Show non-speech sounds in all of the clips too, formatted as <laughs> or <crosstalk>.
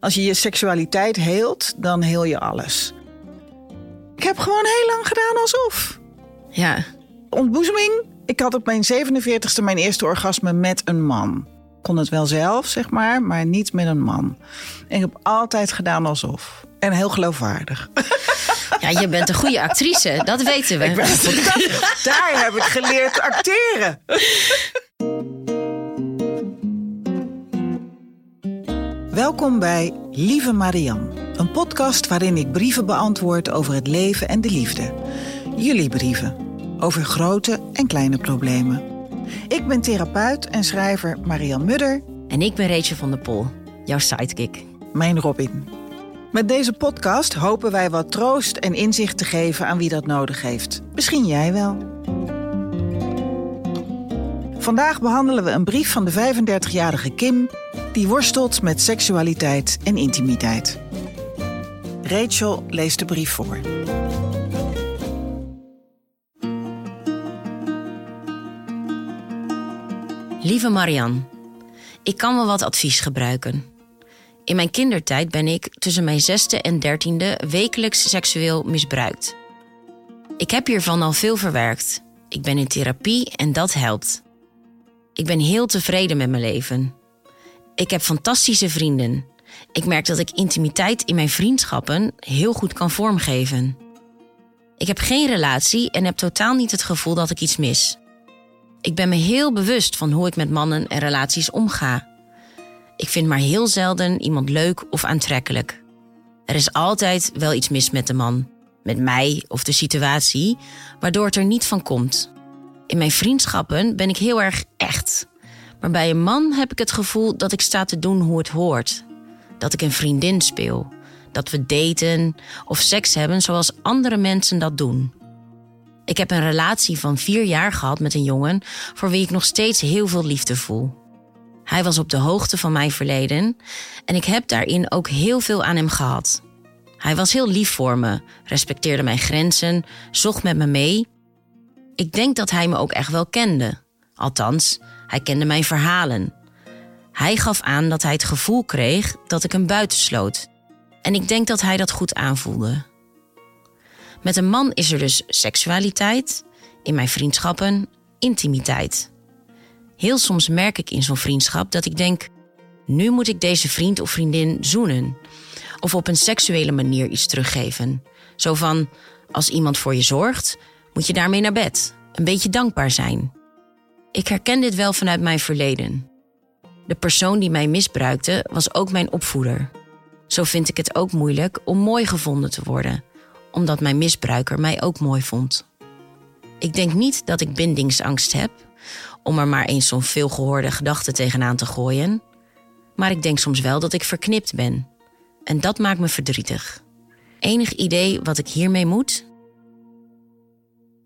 Als je je seksualiteit heelt, dan heel je alles. Ik heb gewoon heel lang gedaan alsof. Ja, Ontboezeming. Ik had op mijn 47ste mijn eerste orgasme met een man. Kon het wel zelf, zeg maar, maar niet met een man. En ik heb altijd gedaan alsof. En heel geloofwaardig. ja, je bent een goede actrice, dat weten we. Ik ben. <laughs> <laughs> Daar heb ik geleerd acteren. Welkom bij Lieve Marian. Een podcast waarin ik brieven beantwoord over het leven en de liefde. Jullie brieven. Over grote en kleine problemen. Ik ben therapeut en schrijver Marian Mudder, En ik ben Rachel van der Pol, jouw sidekick. mijn Robin. Met deze podcast hopen wij wat troost en inzicht te geven aan wie dat nodig heeft. Misschien jij wel. Vandaag behandelen we een brief van de 35-jarige Kim... die worstelt met seksualiteit en intimiteit. Rachel leest de brief voor. Lieve Marian, ik kan wel wat advies gebruiken. In mijn kindertijd ben ik tussen mijn zesde en dertiende wekelijks seksueel misbruikt. Ik heb hiervan al veel verwerkt. Ik ben in therapie en dat helpt. Ik ben heel tevreden met mijn leven. Ik heb fantastische vrienden. Ik merk dat ik intimiteit in mijn vriendschappen heel goed kan vormgeven. Ik heb geen relatie en heb totaal niet het gevoel dat ik iets mis. Ik ben me heel bewust van hoe ik met mannen en relaties omga. Ik vind maar heel zelden iemand leuk of aantrekkelijk. Er is altijd wel iets mis met de man, met mij of de situatie, waardoor het er niet van komt. In mijn vriendschappen ben ik heel erg echt. Maar bij een man heb ik het gevoel dat ik sta te doen hoe het hoort. Dat ik een vriendin speel. Dat we daten of seks hebben zoals andere mensen dat doen. Ik heb een relatie van vier jaar gehad met een jongen voor wie ik nog steeds heel veel liefde voel. Hij was op de hoogte van mijn verleden en ik heb daarin ook heel veel aan hem gehad. Hij was heel lief voor me, respecteerde mijn grenzen, zocht met me mee. Ik denk dat hij me ook echt wel kende. Althans, hij kende mijn verhalen. Hij gaf aan dat hij het gevoel kreeg dat ik hem buitensloot. En ik denk dat hij dat goed aanvoelde. Met een man is er dus seksualiteit, in mijn vriendschappen intimiteit. Heel soms merk ik in zo'n vriendschap dat ik denk: nu moet ik deze vriend of vriendin zoenen. Of op een seksuele manier iets teruggeven. Zo van: als iemand voor je zorgt, moet je daarmee naar bed. Een beetje dankbaar zijn. Ik herken dit wel vanuit mijn verleden. De persoon die mij misbruikte was ook mijn opvoeder. Zo vind ik het ook moeilijk om mooi gevonden te worden, omdat mijn misbruiker mij ook mooi vond. Ik denk niet dat ik bindingsangst heb, om er maar eens zo'n veelgehoorde gedachte tegenaan te gooien, maar ik denk soms wel dat ik verknipt ben. En dat maakt me verdrietig. Enig idee wat ik hiermee moet?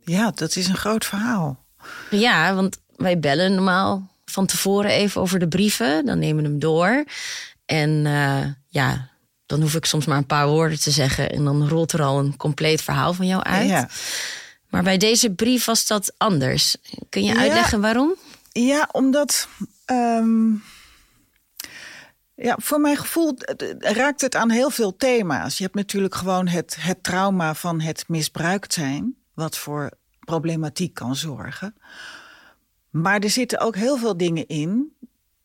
Ja, dat is een groot verhaal. Ja, want wij bellen normaal van tevoren even over de brieven. Dan nemen we hem door. En eh, ja, dan hoef ik soms maar een paar woorden te zeggen. En dan rolt er al een compleet verhaal van jou uit. Ja. Maar bij deze brief was dat anders. Kun je Ja. uitleggen waarom? Ja, omdat. ehm, ja, voor mijn gevoel eh, eh, raakt het aan heel veel thema's. Je hebt natuurlijk gewoon het, het trauma van het misbruikt zijn, wat voor problematiek kan zorgen. Maar er zitten ook heel veel dingen in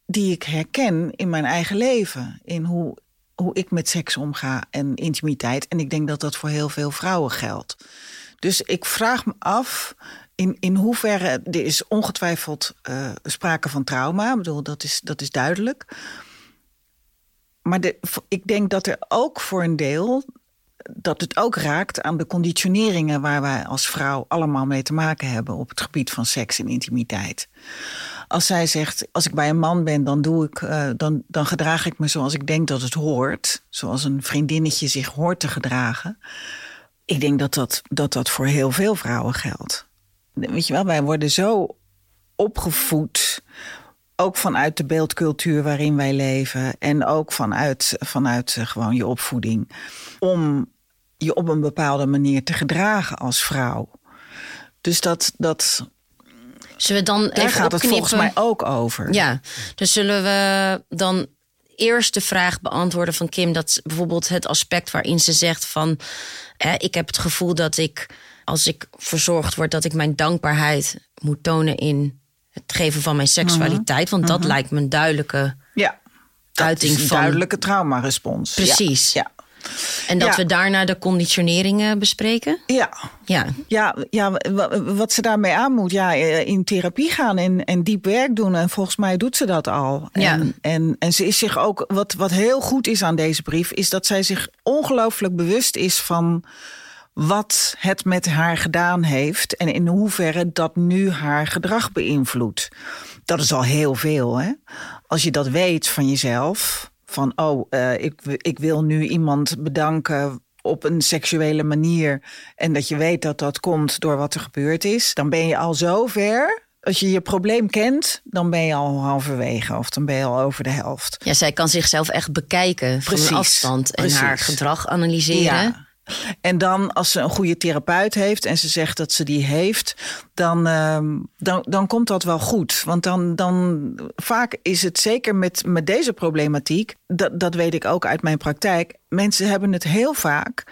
die ik herken in mijn eigen leven. In hoe, hoe ik met seks omga en intimiteit. En ik denk dat dat voor heel veel vrouwen geldt. Dus ik vraag me af in, in hoeverre. Er is ongetwijfeld eh, sprake van trauma. Ik bedoel, dat is, dat is duidelijk. Maar ik denk dat er ook voor een deel. Dat het ook raakt aan de conditioneringen waar wij als vrouw allemaal mee te maken hebben op het gebied van seks en intimiteit. Als zij zegt, als ik bij een man ben, dan, doe ik, eh, dan, dan gedraag ik me zoals ik denk dat het hoort. Zoals een vriendinnetje zich hoort te gedragen. Ik denk dat dat, dat, dat voor heel veel vrouwen geldt. Weet je wel, wij worden zo opgevoed. Ook vanuit de beeldcultuur waarin wij leven. En ook vanuit, vanuit eh, gewoon je opvoeding. Om je op een bepaalde manier te gedragen als vrouw. Dus dat, dat, Zullen we dan daar even gaat het volgens mij ook over. Ja, dus zullen we dan eerst de vraag beantwoorden van Kim... dat bijvoorbeeld het aspect waarin ze zegt van... Hè, ik heb het gevoel dat ik, als ik verzorgd word... dat ik mijn dankbaarheid moet tonen in het geven van mijn seksualiteit. Want dat lijkt me een duidelijke Ja. Uiting een van... duidelijke traumarespons. Ja. Precies. Ja. En dat Ja. we daarna de conditioneringen bespreken? Ja. Ja, Ja, ja, wa- wat ze daarmee aan moet, ja, eh, in therapie gaan en, en diep werk doen. En volgens mij doet ze dat al. Ja. En, en, en ze is zich ook, wat, wat heel goed is aan deze brief, is dat zij zich ongelooflijk bewust is van wat het met haar gedaan heeft en in hoeverre dat nu haar gedrag beïnvloedt. Dat is al heel veel, hè? Als je dat weet van jezelf, van oh, eh, ik, ik wil nu iemand bedanken op een seksuele manier en dat je weet dat dat komt door wat er gebeurd is, dan ben je al zo ver. Als je je probleem kent, dan ben je al halverwege of dan ben je al over de helft. ja zij kan zichzelf echt bekijken van Precies, een afstand... en precies. haar gedrag analyseren. Ja. En dan, als ze een goede therapeut heeft en ze zegt dat ze die heeft, dan, ehm, dan, dan komt dat wel goed. Want dan, dan vaak is het zeker met, met deze problematiek, dat, dat weet ik ook uit mijn praktijk, mensen hebben het heel vaak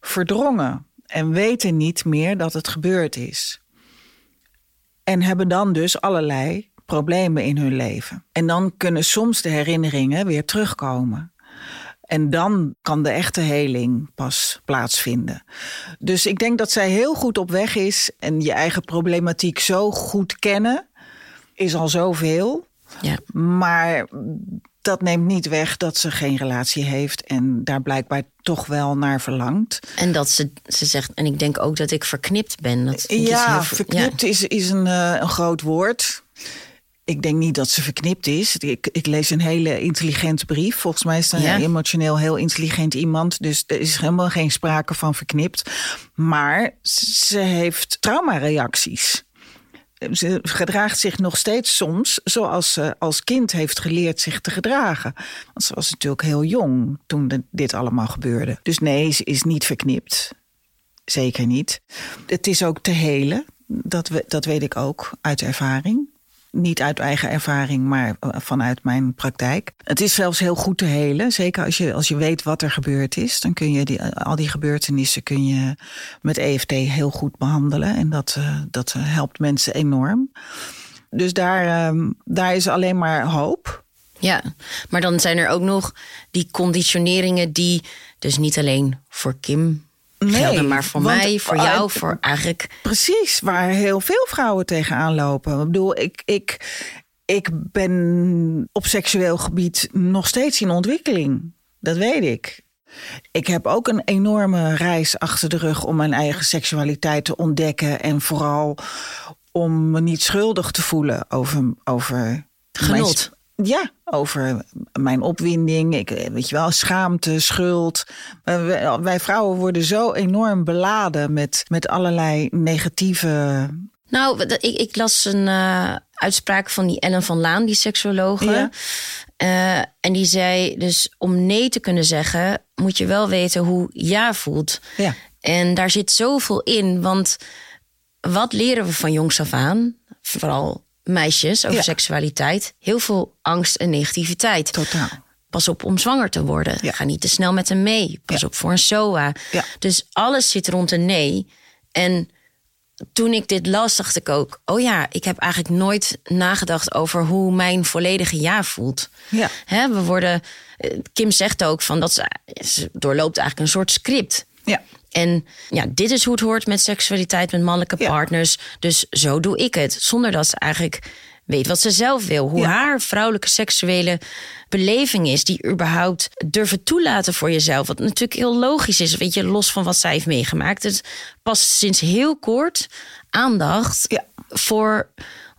verdrongen en weten niet meer dat het gebeurd is. En hebben dan dus allerlei problemen in hun leven. En dan kunnen soms de herinneringen weer terugkomen. En dan kan de echte heling pas plaatsvinden. Dus ik denk dat zij heel goed op weg is. En je eigen problematiek zo goed kennen is al zoveel. Ja. Maar dat neemt niet weg dat ze geen relatie heeft. En daar blijkbaar toch wel naar verlangt. En dat ze, ze zegt, en ik denk ook dat ik verknipt ben. Dat Ja, heel verknipt is, is een, eh, een groot woord. Ik denk niet dat ze verknipt is. Ik, ik lees een hele intelligente brief. Volgens mij is het een emotioneel heel intelligent iemand. Dus er is helemaal geen sprake van verknipt. Maar ze heeft traumareacties. Ze gedraagt zich nog steeds soms zoals ze als kind heeft geleerd zich te gedragen. Want ze was natuurlijk heel jong toen dit allemaal gebeurde. Dus nee, ze is niet verknipt. Zeker niet. Het is ook te helen. Dat, we, dat weet ik ook uit ervaring. Niet uit eigen ervaring, maar eh, vanuit mijn praktijk. Het is zelfs heel goed te helen. Zeker als je, als je weet wat er gebeurd is. Dan kun je die, al die gebeurtenissen kun je met EFT heel goed behandelen. En dat, eh, dat helpt mensen enorm. Dus daar, ehm, daar is alleen maar hoop. Ja, maar dan zijn er ook nog die conditioneringen die dus niet alleen voor Kim Nee, gelden, maar voor mij, voor jou, voor eigenlijk. Precies, waar heel veel vrouwen tegenaan lopen. Ik bedoel, ik, ik, ik ben op seksueel gebied nog steeds in ontwikkeling. Dat weet ik. Ik heb ook een enorme reis achter de rug om mijn eigen seksualiteit te ontdekken. En vooral om me niet schuldig te voelen over. over Genot. Ja, over mijn opwinding. Ik, weet je wel, schaamte, schuld. Eh, Wij, wij vrouwen worden zo enorm beladen met, met allerlei negatieve. Nou, ik, ik las een eh, uitspraak van die Ellen van Laan, die seksuologe. Ja. Eh, en die zei dus om nee te kunnen zeggen, moet je wel weten hoe ja voelt. Ja. En daar zit zoveel in, want wat leren we van jongs af aan? Vooral meisjes over Ja. seksualiteit. Heel veel angst en negativiteit. Totaal. Pas op om zwanger te worden. Ja. Ga niet te snel met hem mee. Pas Ja. op voor een SOA. Dus alles zit rond een nee. En toen ik dit las, dacht ik ook... oh ja, ik heb eigenlijk nooit nagedacht over hoe mijn volledige ja voelt. Ja. Hè, we worden... eh, Kim zegt ook van dat ze, ze doorloopt eigenlijk een soort script. Ja. En ja, dit is hoe het hoort met seksualiteit met mannelijke Ja. partners. Dus zo doe ik het. Zonder dat ze eigenlijk weet wat ze zelf wil. Hoe Ja. haar vrouwelijke seksuele beleving is. Die überhaupt durven toelaten voor jezelf. Wat natuurlijk heel logisch is. Weet je, los van wat zij heeft meegemaakt. Het pas sinds heel kort aandacht Ja. voor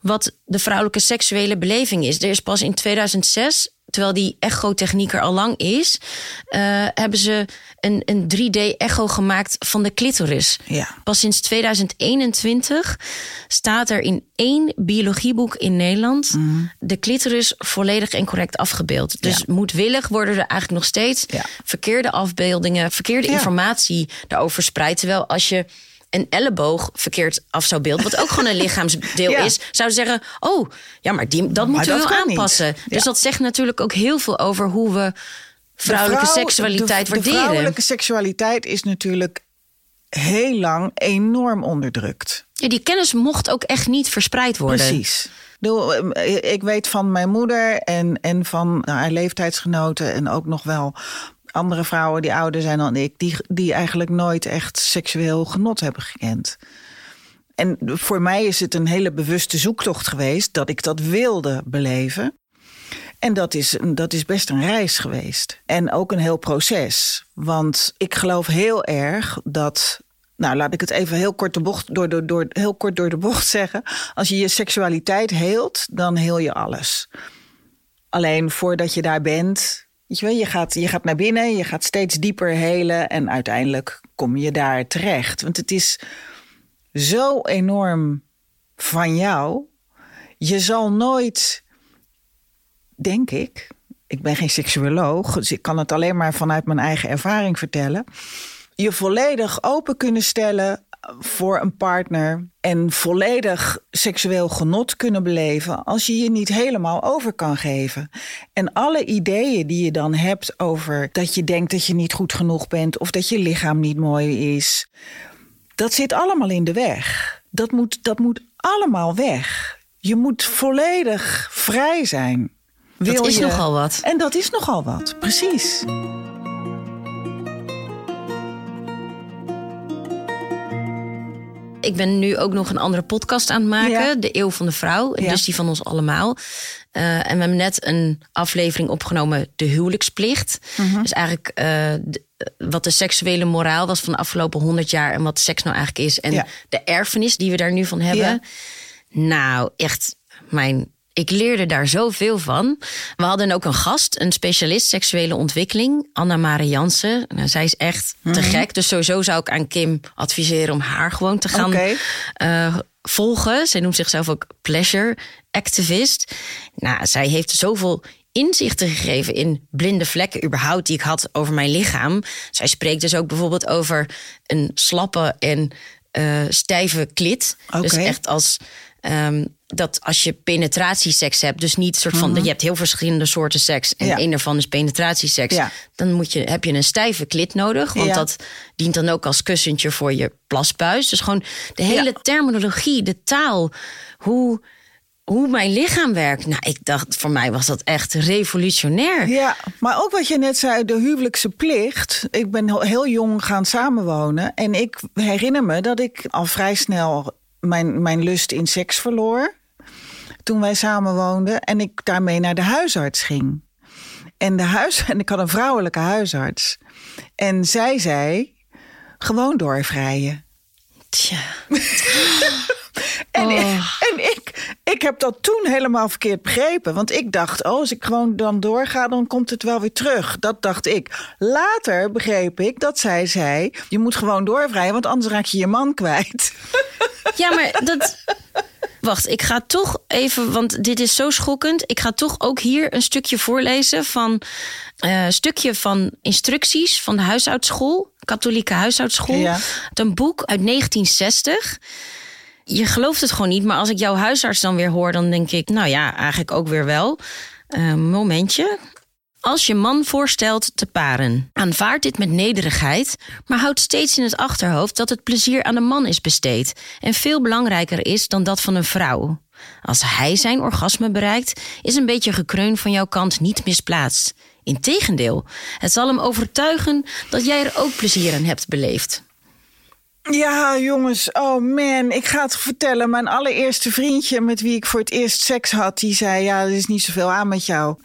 wat de vrouwelijke seksuele beleving is. Er is pas in 2006, terwijl die echotechniek er al lang is, eh, hebben ze een, een 3D-echo gemaakt van de clitoris. Ja. Pas sinds 2021 staat er in één biologieboek in Nederland de clitoris volledig en correct afgebeeld. Dus Ja. moedwillig worden er eigenlijk nog steeds Ja. verkeerde afbeeldingen, verkeerde informatie daarover verspreid. Terwijl als je een elleboog verkeerd af zou beelden, wat ook gewoon een <laughs> lichaamsdeel Ja. is, zou zeggen: Oh, ja, maar die, dat moeten we wel niet. aanpassen. Ja. Dus dat zegt natuurlijk ook heel veel over hoe we vrouwelijke De vrouw- seksualiteit de, De waarderen. vrouwelijke seksualiteit is natuurlijk heel lang enorm onderdrukt. Ja, die kennis mocht ook echt niet verspreid worden. Precies. Ik eh, Ik weet van mijn moeder en, en van nou, haar leeftijdsgenoten en ook nog wel andere vrouwen die ouder zijn dan ik, die, die eigenlijk nooit echt seksueel genot hebben gekend. En voor mij is het een hele bewuste zoektocht geweest dat ik dat wilde beleven. En dat is, dat is best een reis geweest. En ook een heel proces. Want ik geloof heel erg dat. Nou, laat ik het even heel kort, de bocht, door, door, door, heel kort door de bocht <laughs> zeggen. Als je je seksualiteit heelt, dan heel je alles. Alleen voordat je daar bent. Weet je, je, gaat, je gaat naar binnen, je gaat steeds dieper helen. En uiteindelijk kom je daar terecht. Want het is zo enorm van jou. Je zal nooit denk ik. Ik ben geen seksuoloog, dus ik kan het alleen maar vanuit mijn eigen ervaring vertellen. Je volledig open kunnen stellen voor een partner en volledig seksueel genot kunnen beleven als je je niet helemaal over kan geven. En alle ideeën die je dan hebt over dat je denkt dat je niet goed genoeg bent of dat je lichaam niet mooi is, dat zit allemaal in de weg. Dat moet, dat moet allemaal weg. Je moet volledig vrij zijn. Wil Dat is je- nogal wat. En dat is nogal wat, precies. Ik ben nu ook nog een andere podcast aan het maken. Ja. De Eeuw van de Vrouw. Ja. Dus die van ons allemaal. Eh, en we hebben net een aflevering opgenomen. De huwelijksplicht. Mhm. Dus eigenlijk eh, de- wat de seksuele moraal was van de afgelopen honderd jaar. En wat seks nou eigenlijk is. En Ja. de erfenis die we daar nu van hebben. Nou, echt mijn... Ik leerde daar zoveel van. We hadden ook een gast, een specialist seksuele ontwikkeling, Anna Mare Jansen. Nou, zij is echt Mhm. te gek. Dus sowieso zou ik aan Kim adviseren om haar gewoon te gaan eh, volgen. Zij noemt zichzelf ook pleasure activist. Nou, zij heeft zoveel inzichten gegeven in blinde vlekken überhaupt die ik had over mijn lichaam. Zij spreekt dus ook bijvoorbeeld over een slappe en eh, stijve klit. Dus Oké. echt als ehm, dat als je penetratieseks hebt, dus niet soort van, je hebt heel verschillende soorten seks en. Ja. één daarvan is penetratieseks. Ja. Dan moet je, heb je een stijve klit nodig, want Ja. dat dient dan ook als kussentje voor je plasbuis. Dus gewoon de hele terminologie, de taal, hoe, hoe mijn lichaam werkt. Nou, ik dacht, voor mij was dat echt revolutionair. Ja, maar ook wat je net zei, de huwelijkse plicht. Ik ben heel jong gaan samenwonen. En ik herinner me dat ik al vrij snel mijn, mijn lust in seks verloor. Toen wij samenwoonden. En ik daarmee naar de huisarts ging. En, de huis, <laughs> en ik had een vrouwelijke huisarts. En zij zei, gewoon doorvrijen. Tja. <laughs> En, Oh. en ik, ik heb dat toen helemaal verkeerd begrepen. Want ik dacht, oh, als ik gewoon dan doorga, dan komt het wel weer terug. Dat dacht ik. Later begreep ik dat zij zei, je moet gewoon doorvrijen, want anders raak je je man kwijt. <laughs> Ja, maar dat. Wacht, ik ga toch even, want dit is zo schokkend. Ik ga toch ook hier een stukje voorlezen van eh, een stukje van instructies van de huishoudschool, katholieke huishoudschool. Ja. Een boek uit 1960. Je gelooft het gewoon niet, maar als ik jouw huisarts dan weer hoor, dan denk ik, nou ja, eigenlijk ook weer wel. Eh, momentje. Als je man voorstelt te paren, aanvaard dit met nederigheid, maar houd steeds in het achterhoofd dat het plezier aan de man is besteed en veel belangrijker is dan dat van een vrouw. Als hij zijn orgasme bereikt, is een beetje gekreun van jouw kant niet misplaatst. Integendeel, het zal hem overtuigen dat jij er ook plezier aan hebt beleefd. Ja, jongens. Oh man, ik ga het vertellen. Mijn allereerste vriendje met wie ik voor het eerst seks had, die zei: Ja, er is niet zoveel aan met jou.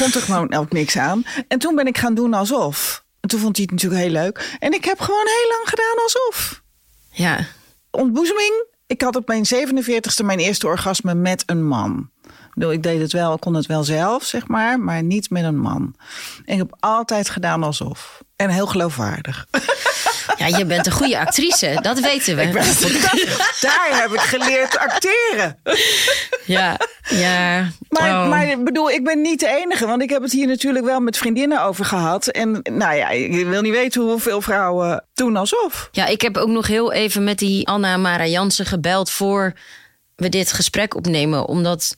Vond er gewoon ook niks aan. En toen ben ik gaan doen alsof. En toen vond hij het natuurlijk heel leuk. En ik heb gewoon heel lang gedaan alsof. Ja, Ontboezeming. Ik had op mijn 47ste mijn eerste orgasme met een man. Ik deed het wel, ik kon het wel zelf, zeg maar, maar niet met een man. En ik heb altijd gedaan alsof. En heel geloofwaardig. <laughs> ja je bent een goede actrice, dat weten we. Ben. <laughs> <laughs> Daar heb ik geleerd acteren. Ja, ja. Maar, Oh. maar ik bedoel, ik ben niet de enige. Want ik heb het hier natuurlijk wel met vriendinnen over gehad. En nou ja, ik wil niet weten hoeveel vrouwen doen alsof. Ja, ik heb ook nog heel even met die Anna Mara Jansen gebeld voor we dit gesprek opnemen. Omdat,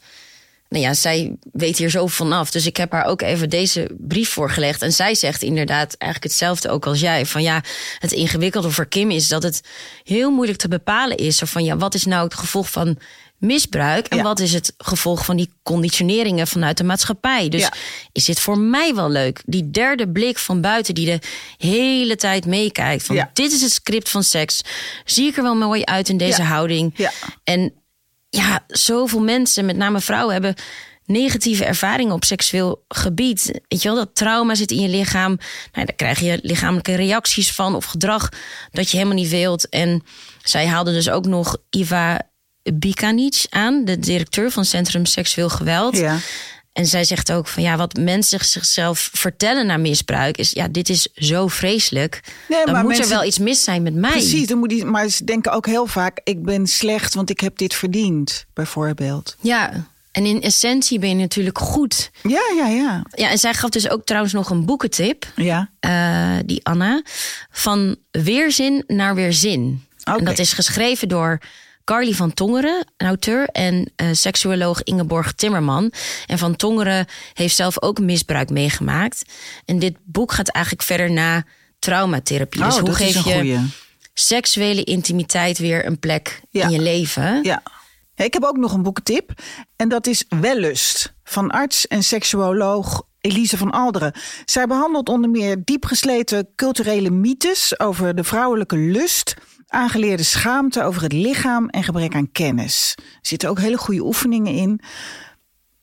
nou ja, zij weet hier zo vanaf. Dus ik heb haar ook even deze brief voorgelegd. En zij zegt inderdaad eigenlijk hetzelfde ook als jij. Van ja, het ingewikkelde voor Kim is dat het heel moeilijk te bepalen is. Van ja, wat is nou het gevolg van misbruik en Ja. wat is het gevolg van die conditioneringen vanuit de maatschappij. Dus Ja. is dit voor mij wel leuk? Die derde blik van buiten die de hele tijd meekijkt. Van Ja. dit is het script van seks. Zie ik er wel mooi uit in deze houding? Ja. En ja, zoveel mensen, met name vrouwen, hebben negatieve ervaringen op seksueel gebied. Weet je wel, dat trauma zit in je lichaam. Nou, daar krijg je lichamelijke reacties van of gedrag dat je helemaal niet wilt. En zij haalde dus ook nog Iva Bikanic aan, de directeur van Centrum Seksueel Geweld. Ja. En zij zegt ook van ja, wat mensen zichzelf vertellen na misbruik is ja, dit is zo vreselijk. Nee, dan moet er wel iets mis zijn met mij. Precies, dan moet die, maar ze denken ook heel vaak: ik ben slecht, want ik heb dit verdiend, bijvoorbeeld. Ja, en in essentie ben je natuurlijk goed. Ja, ja, ja. Ja, en zij gaf dus ook trouwens nog een boekentip, Ja, eh, die Anna, van weerzin naar weerzin. En dat is geschreven door Carly van Tongeren, een auteur, en eh seksuoloog Ingeborg Timmerman. En van Tongeren heeft zelf ook misbruik meegemaakt. En dit boek gaat eigenlijk verder naar traumatherapie. dus oh, hoe dat is geef een je goeie. seksuele intimiteit weer een plek Ja. in je leven? Ja. Ja, Ik heb ook nog een boekentip. En dat is Wellust van arts en seksuoloog Elise van Alderen. Zij behandelt onder meer diepgesleten culturele mythes over de vrouwelijke lust, aangeleerde schaamte over het lichaam en gebrek aan kennis. Er zitten ook hele goede oefeningen in.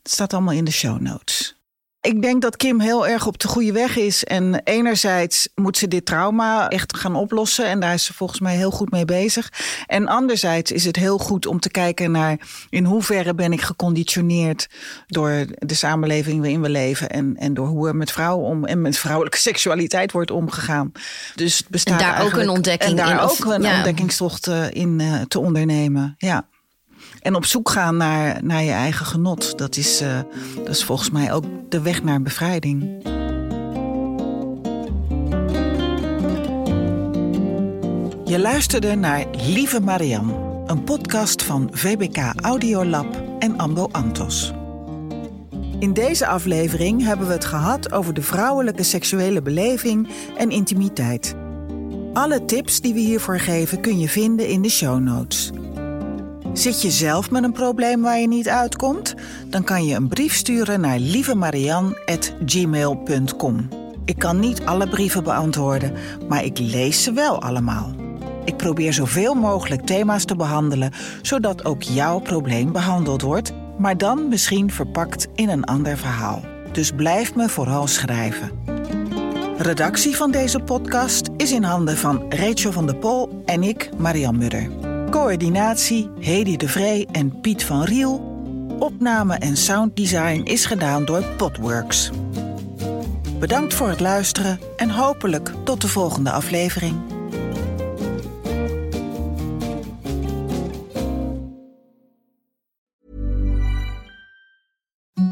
Het staat allemaal in de show notes. Ik denk dat Kim heel erg op de goede weg is. En enerzijds moet ze dit trauma echt gaan oplossen. En daar is ze volgens mij heel goed mee bezig. En anderzijds is het heel goed om te kijken naar in hoeverre ben ik geconditioneerd door de samenleving waarin we leven. En, en door hoe er met vrouwen om en met vrouwelijke <laughs> seksualiteit wordt omgegaan. Dus bestaat En daar ook een ontdekking En daar in, ook een ja. ontdekkingstocht in te ondernemen. Ja. En op zoek gaan naar, naar je eigen genot. Dat is, eh, dat is volgens mij ook de weg naar bevrijding. Je luisterde naar Lieve Marian, een podcast van VBK Audiolab en Ambo Antos. In deze aflevering hebben we het gehad over de vrouwelijke seksuele beleving en intimiteit. Alle tips die we hiervoor geven kun je vinden in de show notes. Zit je zelf met een probleem waar je niet uitkomt? Dan kan je een brief sturen naar lievemarian.gmail.com. Ik kan niet alle brieven beantwoorden, maar ik lees ze wel allemaal. Ik probeer zoveel mogelijk thema's te behandelen, zodat ook jouw probleem behandeld wordt, maar dan misschien verpakt in een ander verhaal. Dus blijf me vooral schrijven. Redactie van deze podcast is in handen van Rachel van der Pol en ik, Marian Mudder. Coördinatie Hedy de Vree en Piet van Riel. Opname en sounddesign is gedaan door Potworks. Bedankt voor het luisteren en hopelijk tot de volgende aflevering.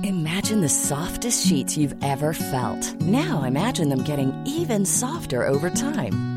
Imagine the softest sheets you've ever felt. Now imagine them getting even softer over time.